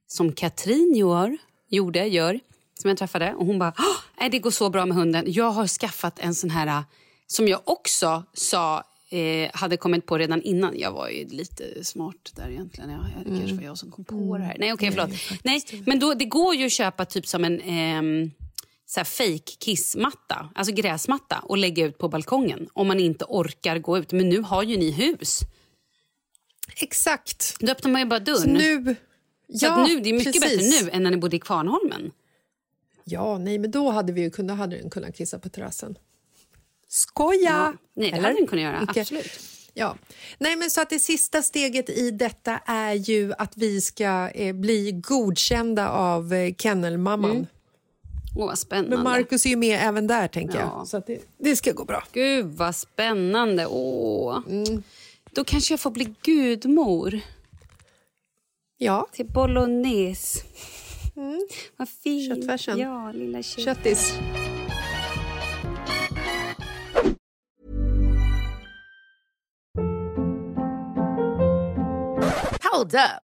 Speaker 2: Som Katrin gör, gjorde, gör, som jag träffade. Och hon bara, "Åh, nej, det går så bra med hunden. Jag har skaffat en sån här, som jag också sa, eh, hade kommit på redan innan. Jag var ju lite smart där egentligen. Ja, det kanske var jag som kom på det här. Nej, okej, förlåt. Nej, men då, det går ju att köpa typ som en ehm, så här fake kissmatta, alltså gräsmatta och lägga ut på balkongen om man inte orkar gå ut. Men nu har ju ni hus.
Speaker 1: Exakt.
Speaker 2: Då öppnar man ju bara dörren.
Speaker 1: Så nu...
Speaker 2: Så att nu, det är mycket
Speaker 1: precis.
Speaker 2: bättre nu än när ni bodde i Kvarnholmen.
Speaker 1: Ja, nej, men då hade vi ju kunnat, hade den kunnat kissa på terrassen. Skoja!
Speaker 2: Ja. Nej, det
Speaker 1: Eller?
Speaker 2: hade den kunnat göra.
Speaker 1: Icke.
Speaker 2: Absolut.
Speaker 1: Ja. Nej, men så att det sista steget i detta är ju att vi ska eh, bli godkända av eh, kennelmamman.
Speaker 2: Mm. Åh, vad spännande.
Speaker 1: Men Markus är ju med även där, tänker
Speaker 2: Ja.
Speaker 1: jag. Så att det, det ska gå bra.
Speaker 2: Gud, vad spännande. Åh.
Speaker 1: Mm.
Speaker 2: Då kanske jag får bli gudmor
Speaker 1: Ja,
Speaker 2: till bolognese. Vad fint.
Speaker 1: Köttfärsen.
Speaker 2: Ja, lilla kött.
Speaker 1: köttis.
Speaker 5: Hold up.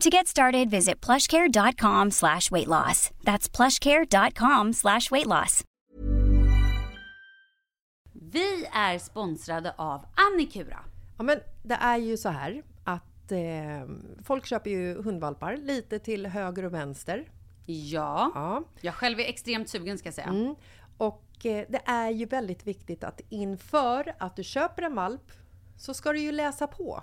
Speaker 6: To get started, visit plushcare.com slash weight loss. That's plushcare.com slash weight loss.
Speaker 4: Vi är sponsrade av Annikura.
Speaker 1: Ja, men det är ju så här att eh, folk köper ju hundvalpar lite till höger och vänster
Speaker 4: Ja.
Speaker 1: Ja.
Speaker 4: Jag själv är extremt sugen ska jag säga.
Speaker 1: Mm. Och eh, det är ju väldigt viktigt att inför att du köper en valp så ska du ju läsa på.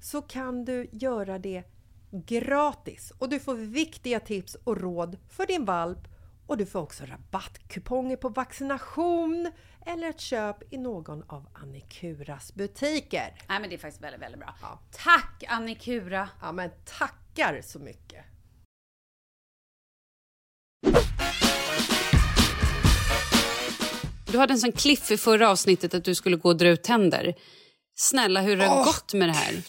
Speaker 1: så kan du göra det gratis och du får viktiga tips och råd för din valp och du får också rabattkuponger på vaccination eller ett köp i någon av Annikuras butiker.
Speaker 4: Nej men det är faktiskt väldigt, väldigt bra. Tack Annikura!
Speaker 1: Ja men tackar så mycket!
Speaker 2: Du hade en sån cliff i förra avsnittet att du skulle gå och dra ut tänder. Snälla, hur har det
Speaker 1: Åh,
Speaker 2: gått med det här?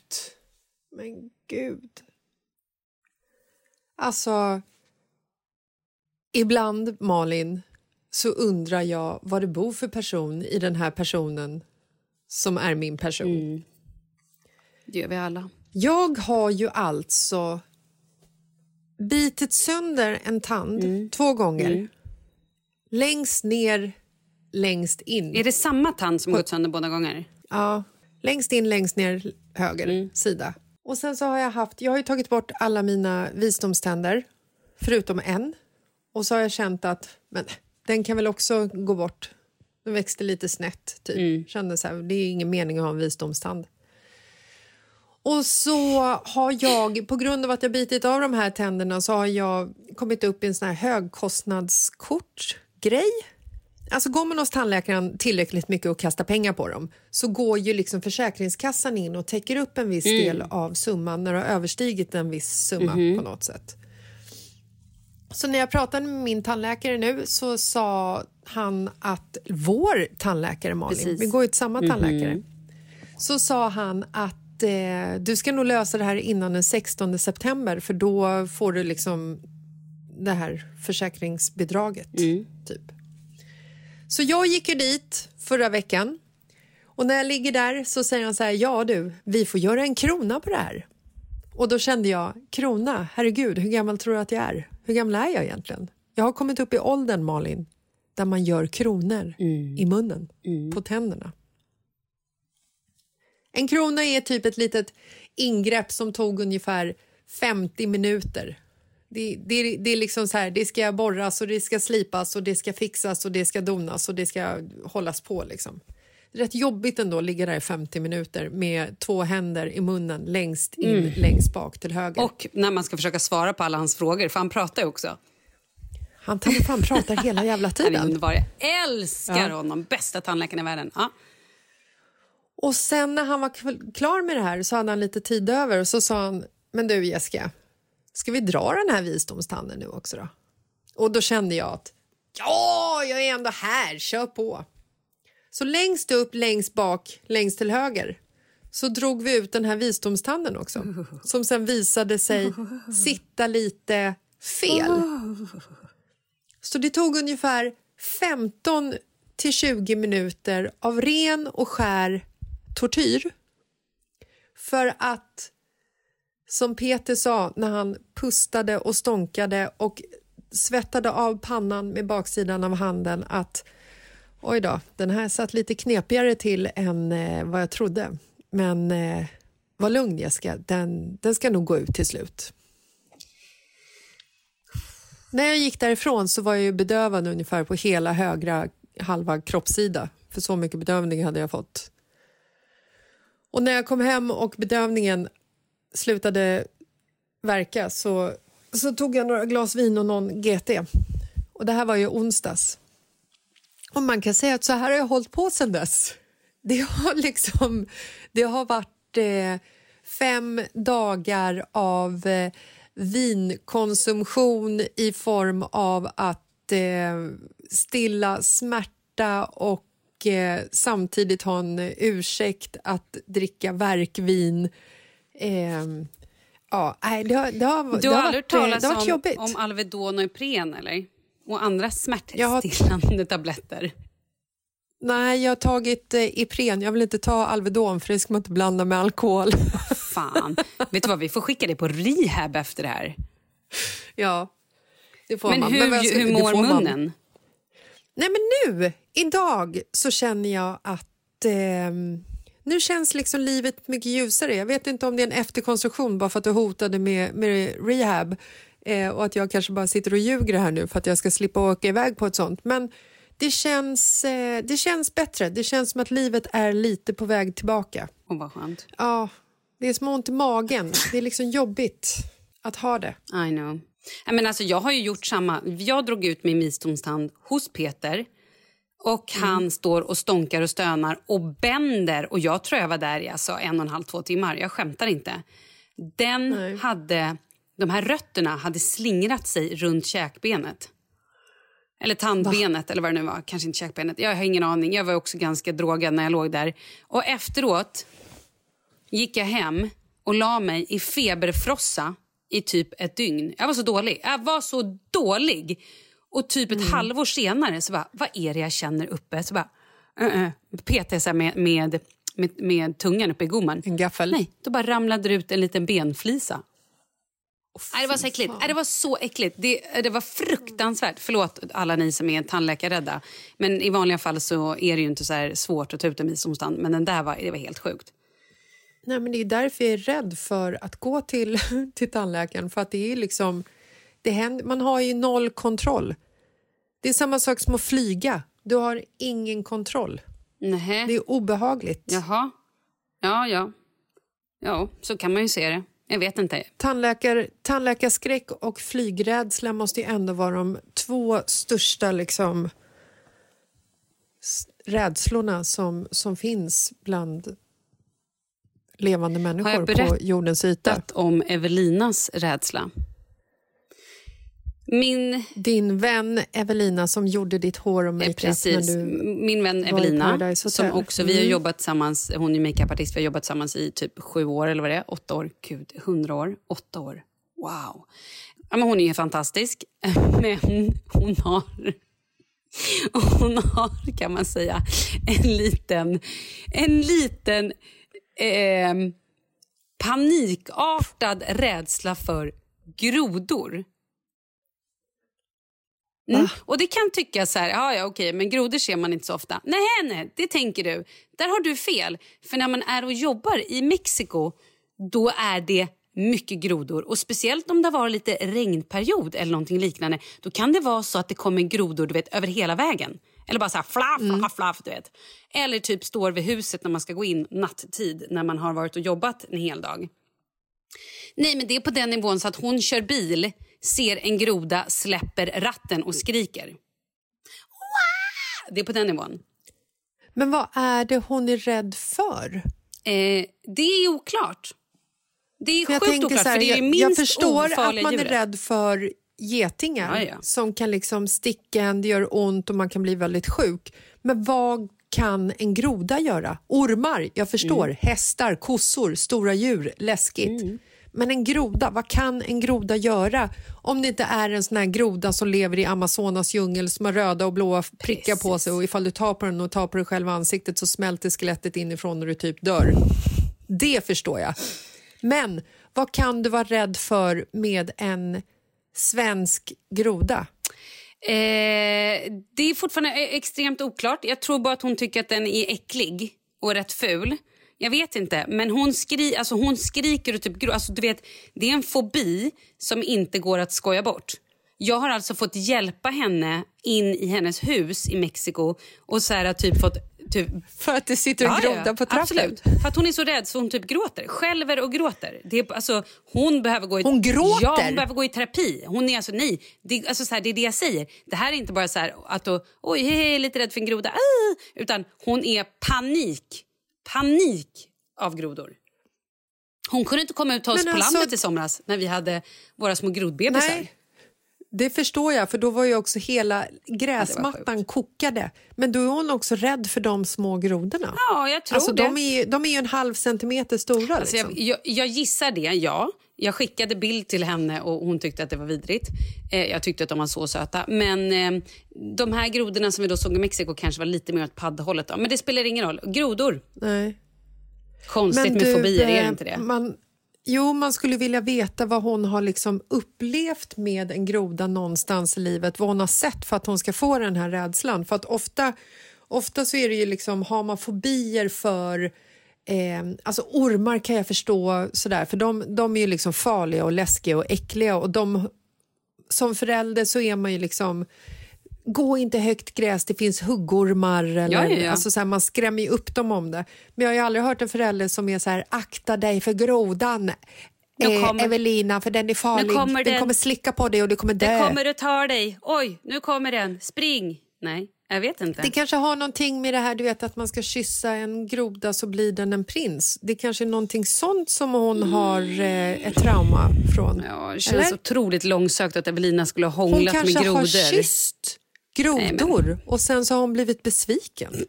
Speaker 1: Men gud. Alltså, ibland Malin så undrar jag vad det bor för person i den här personen som är min person.
Speaker 2: Det gör vi alla.
Speaker 1: Jag har ju alltså bitit sönder en tand två gånger. Längst ner, längst in.
Speaker 2: Är det samma tand som gått sönder båda gånger?
Speaker 1: Ja, längst in, längst ner, höger sida. Och sen så har jag haft, jag har ju tagit bort alla mina visdomständer, förutom en. Och så har jag känt att, men den kan väl också gå bort. Den växte lite snett, typ. Kände så här, det är ingen mening att ha en visdomstand. Och så har jag, på grund av att jag bitit av de här tänderna, så har jag kommit upp i en sån här högkostnadskort-grej. Alltså går man hos tandläkaren tillräckligt mycket och kastar pengar på dem så går ju liksom Försäkringskassan in och täcker upp en viss
Speaker 2: Mm.
Speaker 1: del av summan när det har överstigit en viss summa
Speaker 2: Mhm.
Speaker 1: på något sätt. Så när jag pratade med min tandläkare nu så sa han att vår tandläkare Malin,
Speaker 2: Precis.
Speaker 1: vi går ju till samma
Speaker 2: Mhm.
Speaker 1: tandläkare, så sa han att eh, du ska nog lösa det här innan den 16 september för då får du liksom det här försäkringsbidraget. Typ. Så jag gick ju dit förra veckan och när jag ligger där så säger han så här, ja du, vi får göra en krona på det här. Och då kände jag, krona, herregud, hur gammal tror du att jag är? Hur gammal är jag egentligen? Jag har kommit upp i åldern, Malin, där man gör kronor i munnen, på tänderna. En krona är typ ett litet ingrepp som tog ungefär 50 minuter. Det, det, det är liksom så här, det ska borras och det ska slipas och det ska fixas och det ska donas och det ska hållas på liksom. Rätt jobbigt ändå att ligga där i 50 minuter med två händer i munnen längst in,
Speaker 2: Mm.
Speaker 1: längst bak till höger.
Speaker 2: Och när man ska försöka svara på alla hans frågor, för han pratar ju också.
Speaker 1: Han tar fan pratar hela jävla
Speaker 2: Han är
Speaker 1: tiden.
Speaker 2: underbar. Jag älskar
Speaker 1: Ja.
Speaker 2: honom. Bästa tandläkaren i världen. Ja.
Speaker 1: Och sen när han var klar med det här så hade han lite tid över och så sa han, men du Jessica, ska vi dra den här visdomstanden nu också då? Och då kände jag att, ja, jag är ändå här, kör på. Så längst upp, längst bak, längst till höger så drog vi ut den här visdomstanden också som sen visade sig sitta lite fel. Så det tog ungefär 15 till 20 minuter av ren och skär tortyr för att, som Peter sa när han pustade och stånkade och svettade av pannan med baksidan av handen att oj då, den här satt lite knepigare till än eh, vad jag trodde. Men eh, var lugn Jessica, den, den ska nog gå ut till slut. När jag gick därifrån så var jag ju bedövad ungefär på hela högra halva kroppssida. För så mycket bedövning hade jag fått. Och när jag kom hem och bedövningen slutade verka så, så tog jag några glas vin och någon GT. Och det här var ju onsdags. Och man kan säga att så här har jag hållit på sedan dess. Det har liksom, det har varit eh, fem dagar av eh, vinkonsumtion i form av att eh, stilla smärta och eh, samtidigt ha en ursäkt att dricka värkvin. Eh, ja, nej, det har, det har,
Speaker 2: Du har
Speaker 1: har
Speaker 2: aldrig
Speaker 1: eh,
Speaker 2: hört
Speaker 1: det har
Speaker 2: talas
Speaker 1: varit
Speaker 2: om,
Speaker 1: jobbigt.
Speaker 2: om Alvedon och Ipren eller? Och andra smärtstillande tabletter?
Speaker 1: Nej, jag har tagit eh, Ipren. Jag vill inte ta Alvedon för det ska man inte blanda med alkohol.
Speaker 2: Fan. Vet du vad, vi får skicka dig på rehab efter det här.
Speaker 1: ja, det får
Speaker 2: Men
Speaker 1: man.
Speaker 2: hur,
Speaker 1: ska-
Speaker 2: hur
Speaker 1: det
Speaker 2: mår
Speaker 1: får man.
Speaker 2: munnen?
Speaker 1: Nej, men nu, idag, så känner jag att ehm, nu känns liksom livet mycket ljusare. Jag vet inte om det är en efterkonstruktion bara för att du hotade med, med rehab eh, och att jag kanske bara sitter och ljuger här nu för att jag ska slippa åka iväg på ett sånt. Men det känns, eh, det känns bättre. Det känns som att livet är lite på väg tillbaka.
Speaker 2: Åh, vad skönt.
Speaker 1: Ja, det är som ont i magen. Det är liksom jobbigt att ha det.
Speaker 2: I know. Nej, men alltså, jag har ju gjort samma. Jag drog ut min visdomstand hos Peter. Och Han står och stånkar och stönar och bänder. Och Jag tror jag var där i alltså, en och en halv, två timmar. Jag skämtar inte. Den hade, de här rötterna hade slingrat sig runt käkbenet. Eller tandbenet, eller vad det nu var. Kanske inte käkbenet. Jag har ingen aning. Jag var också ganska drogad när jag låg där. Och efteråt gick jag hem och la mig i feberfrossa i typ ett dygn. Jag var så dålig. Jag var så dålig. Och typ ett halvår senare så bara, vad är det jag känner uppe? Så bara, uh -uh. petade jag så med, med, med, med tungan uppe i gommen.
Speaker 1: En gaffel?
Speaker 2: Nej, då bara ramlade det ut en liten benflisa. Nej, det var så äckligt. Nej, det var så äckligt. Det, det var fruktansvärt. Förlåt alla ni som är tandläkarrädda. Men i vanliga fall så är det ju inte så svårt att ta ut en visdomstand. Men den där var, det var helt sjukt.
Speaker 1: Nej, men det är därför jag är rädd för att gå till, till tandläkaren. För att det är liksom, det händer, man har ju noll kontroll. Det är samma sak som att flyga. Du har ingen kontroll.
Speaker 2: Nähä.
Speaker 1: Det är obehagligt.
Speaker 2: Jaha. Ja, ja. Ja, så kan man ju se det. Jag vet inte.
Speaker 1: Tandläkar, tandläkarskräck och flygrädsla måste ju ändå vara de två största liksom, rädslorna som, som finns bland levande
Speaker 2: Har
Speaker 1: människor
Speaker 2: jag
Speaker 1: på jordens yta.
Speaker 2: berättat om Evelinas rädsla? Min,
Speaker 1: Din vän Evelina som gjorde ditt hår och makeup
Speaker 2: precis,
Speaker 1: när du
Speaker 2: min vän Evelina, som också, vi har
Speaker 1: Mm.
Speaker 2: jobbat tillsammans, hon är makeupartist, vi har jobbat tillsammans i typ sju år eller vad det är, åtta år, gud, hundra år, åtta år, wow. Ja, men hon är fantastisk, men hon har hon har, kan man säga, en liten, en liten eh, panikartad rädsla för grodor. Mm. Och det kan tyckas så här, ja, ja okej, men grodor ser man inte så ofta. Nej, nej, det tänker du. Där har du fel. För när man är och jobbar i Mexiko, då är det mycket grodor. Och speciellt om det varit lite regnperiod eller någonting liknande, då kan det vara så att det kommer grodor du vet, över hela vägen. Eller bara så här flaff, flaff, flaff, du vet. Eller typ står vid huset när man ska gå in natttid när man har varit och jobbat en hel dag. Nej, men det är på den nivån så att hon kör bil ser en groda, släpper ratten och skriker. Det är på den nivån.
Speaker 1: Men vad är det hon är rädd för?
Speaker 2: Eh, det är oklart. Det är
Speaker 1: jag
Speaker 2: sjukt oklart,
Speaker 1: här,
Speaker 2: för det är
Speaker 1: jag,
Speaker 2: minst
Speaker 1: jag förstår att man är
Speaker 2: djuret.
Speaker 1: rädd för getingar
Speaker 2: Ja, ja.
Speaker 1: som kan liksom sticka en, det gör ont och man kan bli väldigt sjuk. Men vad kan en groda göra? Ormar, jag förstår.
Speaker 2: Mm.
Speaker 1: Hästar, kossor, stora djur, läskigt. Men en groda, vad kan en groda göra om det inte är en sån här groda som lever i Amazonas djungel som har röda och blåa prickar på sig och ifall du tar på den och tar på dig själv ansiktet så smälter skelettet inifrån och du typ dör. Det förstår jag. Men vad kan du vara rädd för med en svensk groda?
Speaker 2: Eh, det är fortfarande eh, extremt oklart. Jag tror bara att hon tycker att den är äcklig och rätt ful. Jag vet inte, men hon, skri alltså hon skriker och typ alltså du vet, Det är en fobi som inte går att skoja bort. Jag har alltså fått hjälpa henne in i hennes hus i Mexiko och så här, typ fått... Typ,
Speaker 1: För att det sitter en groda på trappen?
Speaker 2: Absolut. För att hon är så rädd så hon typ gråter. Skälver och gråter. Det är, alltså, hon behöver gå i,
Speaker 1: Hon gråter?
Speaker 2: Ja, hon behöver gå i terapi. Hon är alltså, nej. Det, alltså, så här, det är det jag säger. Det här är inte bara så här att då, oj, hej, hej, lite rädd för en groda. Ah! Utan hon är panik. Panik av grodor. Hon kunde inte komma ut till oss
Speaker 1: Men
Speaker 2: på
Speaker 1: alltså-
Speaker 2: landet i somras när vi hade våra små grodbebisar.
Speaker 1: Nej, det förstår jag, för då var ju också hela gräsmattan kokade. Men då är hon också rädd för de små grodorna.
Speaker 2: Ja, jag tror
Speaker 1: alltså,
Speaker 2: det.
Speaker 1: De är, ju- de är ju en halv centimeter stora.
Speaker 2: Alltså
Speaker 1: liksom.
Speaker 2: jag, jag, jag gissar det, ja. Jag skickade bild till henne och hon tyckte att det var vidrigt. Eh, jag tyckte att de var så söta. Men eh, de här grodorna som vi då såg i Mexiko kanske var lite mer åt paddhållet. Men det spelar ingen roll. Grodor.
Speaker 1: Nej.
Speaker 2: Konstigt med
Speaker 1: du,
Speaker 2: fobier, är det
Speaker 1: eh,
Speaker 2: inte det?
Speaker 1: Man, jo, man skulle vilja veta vad hon har liksom upplevt med en groda någonstans i livet. Vad hon har sett för att hon ska få den här rädslan. För att ofta, ofta så är det ju liksom, har man fobier för Eh, alltså ormar kan jag förstå, sådär, för de, de är ju liksom farliga och läskiga och äckliga. Och de, som förälder så är man ju liksom... Gå inte högt gräs, det finns huggormar. Eller,
Speaker 2: Ja, ja, ja.
Speaker 1: Alltså så här, man skrämmer ju upp dem om det. Men jag har ju aldrig hört en förälder som är så här, akta dig för grodan. Eh,
Speaker 2: kommer-
Speaker 1: Evelina, för den är farlig.
Speaker 2: kommer
Speaker 1: den
Speaker 2: den.
Speaker 1: kommer slicka på dig och du kommer dö.
Speaker 2: Den kommer och tar dig. Oj, nu kommer den. Spring. Nej, jag vet inte.
Speaker 1: Det kanske har någonting med det här du vet att man ska kyssa en groda så blir den en prins. Det kanske är någonting sånt som hon har eh, ett trauma från.
Speaker 2: Ja, det känns
Speaker 1: Eller?
Speaker 2: otroligt långsökt att Evelina skulle ha
Speaker 1: Hon
Speaker 2: hånglat med
Speaker 1: kanske
Speaker 2: grodor.
Speaker 1: har kysst grodor och sen så har hon blivit besviken.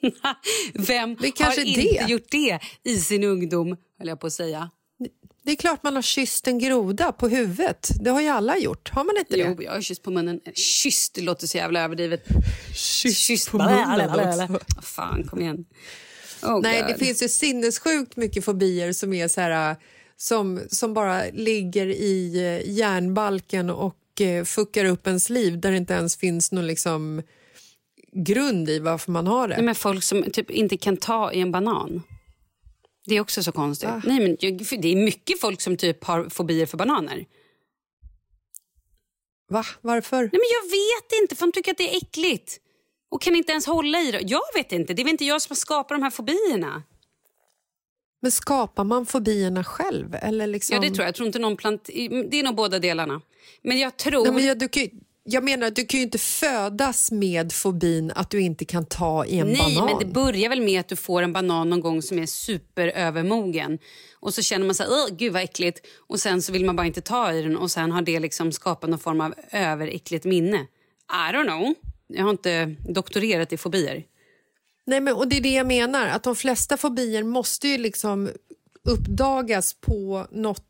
Speaker 2: Vem
Speaker 1: kanske
Speaker 2: har inte
Speaker 1: det.
Speaker 2: gjort det i sin ungdom, höll jag på att säga.
Speaker 1: Det är klart man har kysst en groda på huvudet. Det har ju alla gjort. Har man inte
Speaker 2: Jo,
Speaker 1: det?
Speaker 2: jag har kysst på munnen. Kysst, det låter så jävla överdrivet.
Speaker 1: Kysst på munnen också.
Speaker 2: Vad Fan, kom igen. Oh,
Speaker 1: Nej,
Speaker 2: God.
Speaker 1: det finns ju sinnessjukt mycket fobier som är så här, som, som bara ligger i eh, järnbalken och eh, fuckar upp ens liv där det inte ens finns någon liksom grund i varför man har det.
Speaker 2: Nej, men folk som typ inte kan ta i en banan. Det är också så konstigt.
Speaker 1: Va?
Speaker 2: Nej, men det är mycket folk som typ har fobier för bananer.
Speaker 1: Va? Varför?
Speaker 2: Nej, men jag vet inte, för de tycker att det är äckligt. Och kan inte ens hålla i det. Jag vet inte, det är väl inte jag som har skapat de här fobierna.
Speaker 1: Men skapar man fobierna själv? Eller liksom...
Speaker 2: Ja, det tror jag. Jag tror inte någon plant... Det är nog båda delarna. Men jag tror...
Speaker 1: Nej, men jag, du kan, jag menar, att du kan ju inte födas med fobin att du inte kan ta i en
Speaker 2: Nej,
Speaker 1: banan.
Speaker 2: men det börjar väl med att du får en banan någon gång som är superövermogen. Och så känner man så här, "Åh, gud vad äckligt. Och sen så vill man bara inte ta i den och sen har det liksom skapat någon form av överäckligt minne. I don't know. Jag har inte doktorerat i fobier.
Speaker 1: Nej, men, och det är det jag menar, att de flesta fobier måste ju liksom uppdagas på något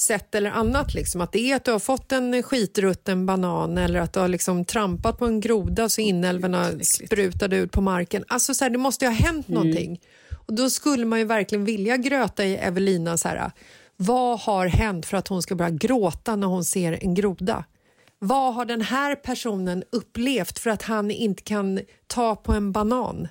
Speaker 1: sätt eller annat. Liksom. Att det är att du har fått en skitrutten banan eller att du har liksom trampat på en groda så inälvorna sprutade ut på marken. Alltså, så här, det måste ju ha hänt någonting. Och Då skulle man ju verkligen vilja gröta i Evelina. Så här, vad har hänt för att hon ska börja gråta när hon ser en groda? Vad har den här personen upplevt för att han inte kan ta på en banan?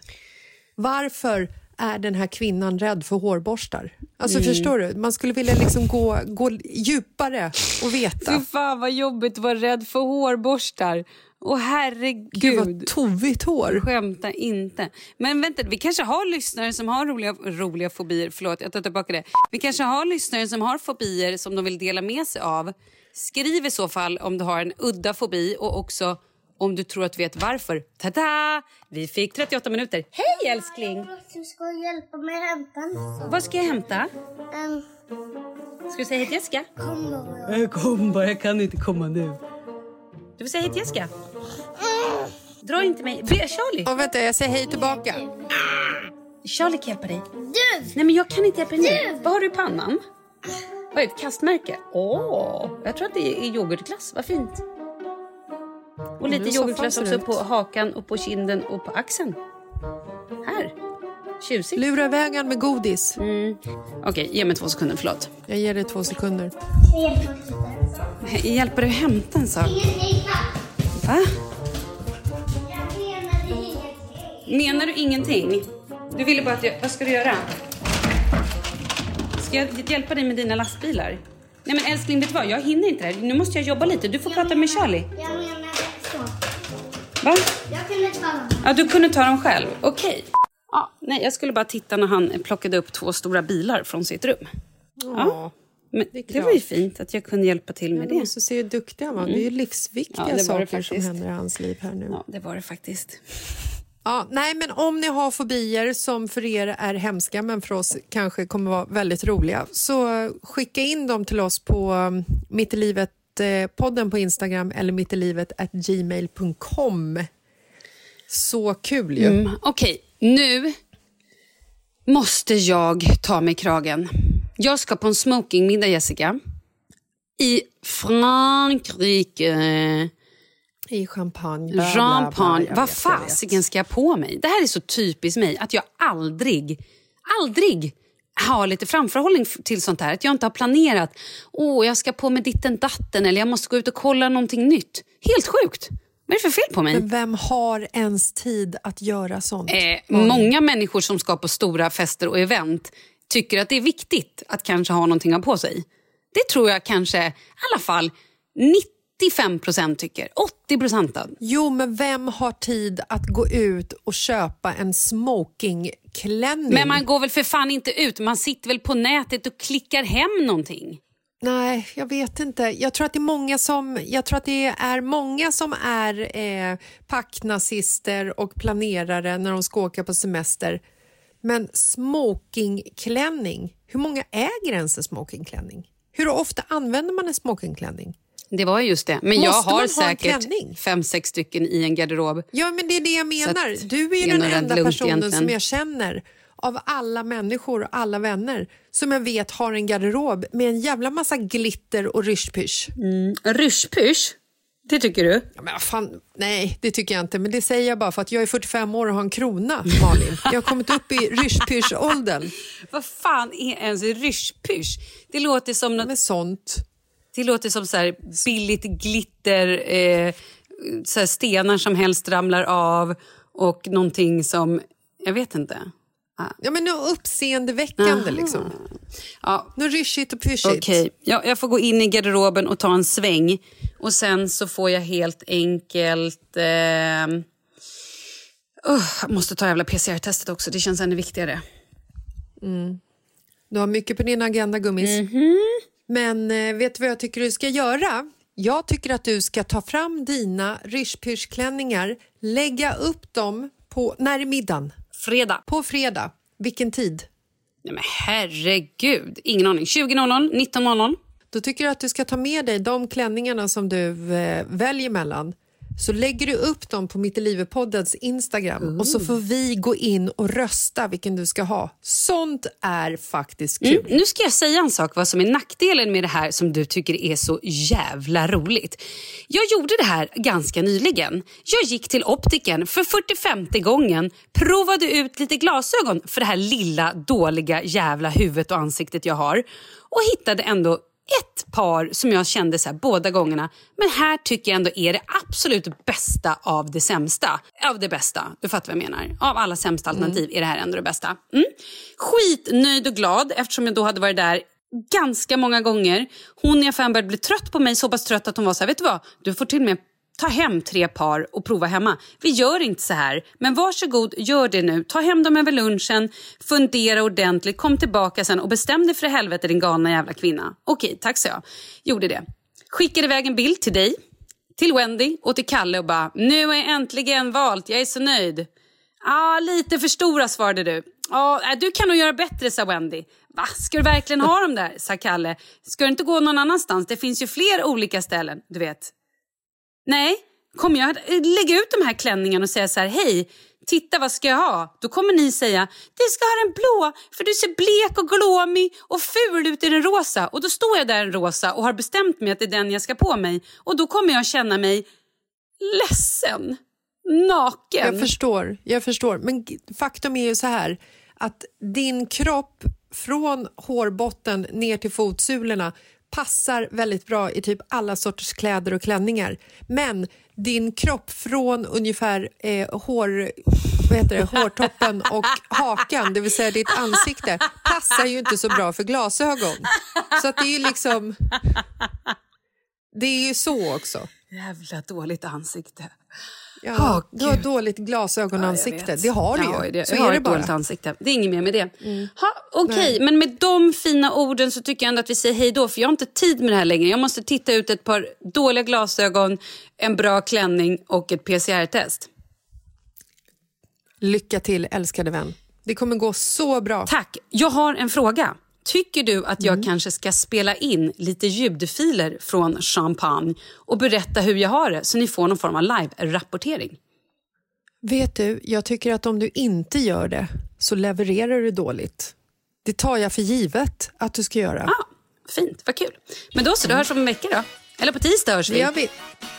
Speaker 1: Varför är den här kvinnan rädd för hårborstar? Alltså
Speaker 2: Mm.
Speaker 1: förstår du? Man skulle vilja liksom gå, gå djupare och veta.
Speaker 2: Fy fan vad jobbigt att vara rädd för hårborstar. Åh herregud.
Speaker 1: Gud vad tovigt hår.
Speaker 2: Skämta inte. Men vänta, vi kanske har lyssnare som har roliga, roliga fobier. Förlåt, jag tar tillbaka det. Vi kanske har lyssnare som har fobier som de vill dela med sig av. Skriv i så fall om du har en udda fobi och också om du tror att du vet varför. Ta-da! Vi fick 38 minuter. Hej älskling!
Speaker 7: Du ska hjälpa mig att hämta något.
Speaker 2: Vad ska jag hämta?
Speaker 7: Um,
Speaker 2: Ska du säga hej till Jessica?
Speaker 7: kom då.
Speaker 2: Jag kom bara, jag kan inte komma nu. Du får säga hej till Jessica. Dra inte mig. Charlie.
Speaker 1: Ja, vänta, jag säger hej tillbaka.
Speaker 2: Charlie kan hjälpa dig.
Speaker 7: Du!
Speaker 2: Nej men jag kan inte hjälpa dig nu. Vad har du i pannan? Vad är det, ett kastmärke? Åh, jag tror att det är yoghurtglass. Vad fint. Och lite
Speaker 1: Mm, soffan
Speaker 2: yoghurtglass också på hakan och på kinden och på axeln. Här. Tjusigt.
Speaker 1: Lura iväg med godis.
Speaker 2: Mm. Okej, ge mig två sekunder. Förlåt.
Speaker 1: Jag ger dig två sekunder.
Speaker 2: He- Hjälper du att hämta en sak? Va?
Speaker 7: Jag.
Speaker 2: Menar du ingenting? Du ville bara att jag... Vad ska du göra? Ska jag hjälpa dig med dina lastbilar? Nej men älskling, vet du vad? Jag hinner inte det här. Nu måste jag jobba lite. Du får prata med Charlie.
Speaker 7: Så.
Speaker 2: Va?
Speaker 7: Jag kunde ta dem.
Speaker 2: Ja, du kunde ta dem själv. Okej. Ja, nej, jag skulle bara titta när han plockade upp två stora bilar från sitt rum. Ja. Men
Speaker 1: det
Speaker 2: det var ju fint att jag kunde hjälpa till med
Speaker 1: Men
Speaker 2: det. Mm.
Speaker 1: måste se hur duktig han var. Det är ju livsviktiga
Speaker 2: Ja, det var det
Speaker 1: saker som händer i hans liv här nu.
Speaker 2: Ja, det var det faktiskt.
Speaker 1: Ja, nej, men om ni har fobier som för er är hemska men för oss kanske kommer vara väldigt roliga så skicka in dem till oss på um, Eh, podden på Instagram eller mittilivet at gmail.com. Så kul ju.
Speaker 2: Mm, Okej, nu måste jag ta mig kragen. Jag ska på en smokingmiddag, Jessica. I Frankrike.
Speaker 1: I champagne. bla, bla, bla.
Speaker 2: Champagne.
Speaker 1: Jag
Speaker 2: Vad fasiken ska jag på mig? Det här är så typiskt mig att jag aldrig, aldrig har lite framförhållning till sånt här. Att jag inte har planerat. Åh, jag ska på mig ditten datten eller jag måste gå ut och kolla någonting nytt. Helt sjukt. Vad är det för fel på mig?
Speaker 1: Men vem har ens tid att göra sånt?
Speaker 2: Eh, många människor som ska på stora fester och event tycker att det är viktigt att kanske ha någonting att ha på sig. Det tror jag kanske i alla fall 95 procent tycker. 80 procent.
Speaker 1: Jo, men vem har tid att gå ut och köpa en smokingklänning?
Speaker 2: Men man går väl för fan inte ut? Man sitter väl på nätet och klickar hem någonting?
Speaker 1: Nej, jag vet inte. Jag tror att det är många som, jag tror att det är, många som är eh, packnazister och planerare när de ska åka på semester. Men smokingklänning, hur många äger ens en smokingklänning? Hur ofta använder man en smokingklänning?
Speaker 2: Det var ju just det. Men
Speaker 1: Måste
Speaker 2: jag har säkert fem, sex stycken i en garderob.
Speaker 1: Ja, men det är det jag menar. Du är
Speaker 2: är
Speaker 1: den enda personen
Speaker 2: egentligen.
Speaker 1: som jag känner av alla människor och alla vänner som jag vet har en garderob med en jävla massa glitter och ryschpysch.
Speaker 2: Mm. Ryschpysch? Det tycker du?
Speaker 1: Ja, men fan, nej, det tycker jag inte. Men det säger jag bara för att jag är 45 år och har en krona, Malin. Jag har kommit upp i ryschpysch-åldern.
Speaker 2: Vad fan är ens ryschpysch? Det låter som något...
Speaker 1: Med sånt.
Speaker 2: Det låter som så här billigt glitter, eh, så här stenar som helst ramlar av och någonting som... Jag vet inte.
Speaker 1: Ja, men något uppseendeväckande
Speaker 2: Aha.
Speaker 1: liksom.
Speaker 2: Ja,
Speaker 1: Något ryschigt och pyschigt.
Speaker 2: Okej, ja, jag får gå in i garderoben och ta en sväng. Och sen så får jag helt enkelt... Eh, uh, jag måste ta jävla PCR-testet också, det känns ännu viktigare.
Speaker 1: Du har mycket på din agenda, gummis.
Speaker 2: Mhm.
Speaker 1: Men eh, vet du vad jag tycker du ska göra? Jag tycker att du ska ta fram dina ryschpyschklänningar, lägga upp dem på... När är middagen?
Speaker 2: Fredag.
Speaker 1: På fredag. Vilken tid?
Speaker 2: Nej, men herregud, ingen aning. 20.00, 19.00.
Speaker 1: Då tycker jag att du ska ta med dig de klänningarna som du eh, väljer mellan. Så lägger du upp dem på Mitt i livet-poddens Instagram och så får vi gå in och rösta vilken du ska ha. Sånt är faktiskt kul.
Speaker 2: Mm, nu ska jag säga en sak vad som är nackdelen med det här som du tycker är så jävla roligt. Jag gjorde det här ganska nyligen. Jag gick till optiken för 45 gången, provade ut lite glasögon för det här lilla dåliga jävla huvudet och ansiktet jag har och hittade ändå ett par som jag kände så här båda gångerna. Men här tycker jag ändå är det absolut bästa av det sämsta. Av det bästa, du fattar vad jag menar. Av alla sämsta alternativ är det här ändå det bästa. Mm. Skitnöjd och glad eftersom jag då hade varit där ganska många gånger. Hon i affären började bli trött på mig, så pass trött att hon var så här, vet du vad? Du får till och med ta hem tre par och prova hemma. Vi gör inte så här, men varsågod, gör det nu. Ta hem dem över lunchen, fundera ordentligt, kom tillbaka sen och bestäm dig för helvete din galna jävla kvinna. Okej, tack så jag. Gjorde det. Skickade iväg en bild till dig, till Wendy och till Kalle och bara nu har jag äntligen valt, jag är så nöjd. ah, lite för stora svarade du. Ja, äh, du kan nog göra bättre, sa Wendy. Va, ska du verkligen ha dem där, sa Kalle. Ska du inte gå någon annanstans? Det finns ju fler olika ställen, du vet. Nej, kommer jag lägga ut de här klänningarna och säga så här, hej, titta vad ska jag ha? Då kommer ni säga, du ska ha den blå för du ser blek och glåmig och ful ut i den rosa. Och då står jag där i den rosa och har bestämt mig att det är den jag ska på mig. Och då kommer jag känna mig ledsen, naken.
Speaker 1: Jag förstår, jag förstår. Men faktum är ju så här att din kropp från hårbotten ner till fotsulorna passar väldigt bra i typ alla sorters kläder och klänningar. Men din kropp från ungefär eh, hår, vad heter det, hårtoppen och hakan, det vill säga ditt ansikte, passar ju inte så bra för glasögon. Så att det är ju liksom... Det är ju så också.
Speaker 2: Jävla dåligt ansikte.
Speaker 1: Ja,
Speaker 2: Åh,
Speaker 1: du har dåligt glasögonansikte.
Speaker 2: Ja,
Speaker 1: det har du ju.
Speaker 2: har det.
Speaker 1: Så
Speaker 2: jag har
Speaker 1: är det
Speaker 2: ett
Speaker 1: bara.
Speaker 2: dåligt ansikte. Det är inget mer med det.
Speaker 1: Mm.
Speaker 2: Okej, men med de fina orden så tycker jag ändå att vi säger hej då. För jag har inte tid med det här längre. Jag måste titta ut ett par dåliga glasögon, en bra klänning och ett PCR-test.
Speaker 1: Lycka till, älskade vän. Det kommer gå så bra.
Speaker 2: Tack. Jag har en fråga. Tycker du att
Speaker 1: Mm.
Speaker 2: jag kanske ska spela in lite ljudfiler från Champagne och berätta hur jag har det så ni får någon form av live-rapportering?
Speaker 1: Vet du, jag tycker att om du inte gör det så levererar du dåligt. Det tar jag för givet att du ska göra.
Speaker 2: Ah, fint, vad kul. Men då så, då hörs vi om en vecka då. Eller på tisdag hörs vi.
Speaker 1: Vi.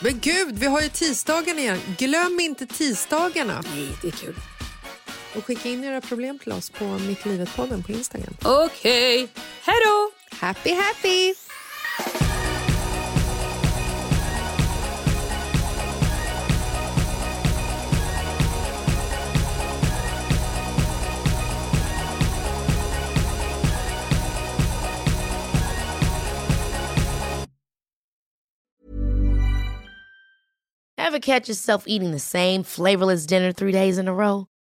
Speaker 1: Men gud, vi har ju tisdagarna igen. Glöm inte tisdagarna.
Speaker 2: Nej, det är kul.
Speaker 1: Och skicka in era problem till oss på Mitt i livet-podden på Instagram.
Speaker 2: Okej, hej då!
Speaker 1: Happy, happy!
Speaker 5: Ever catch yourself eating the same flavorless dinner three days in a row?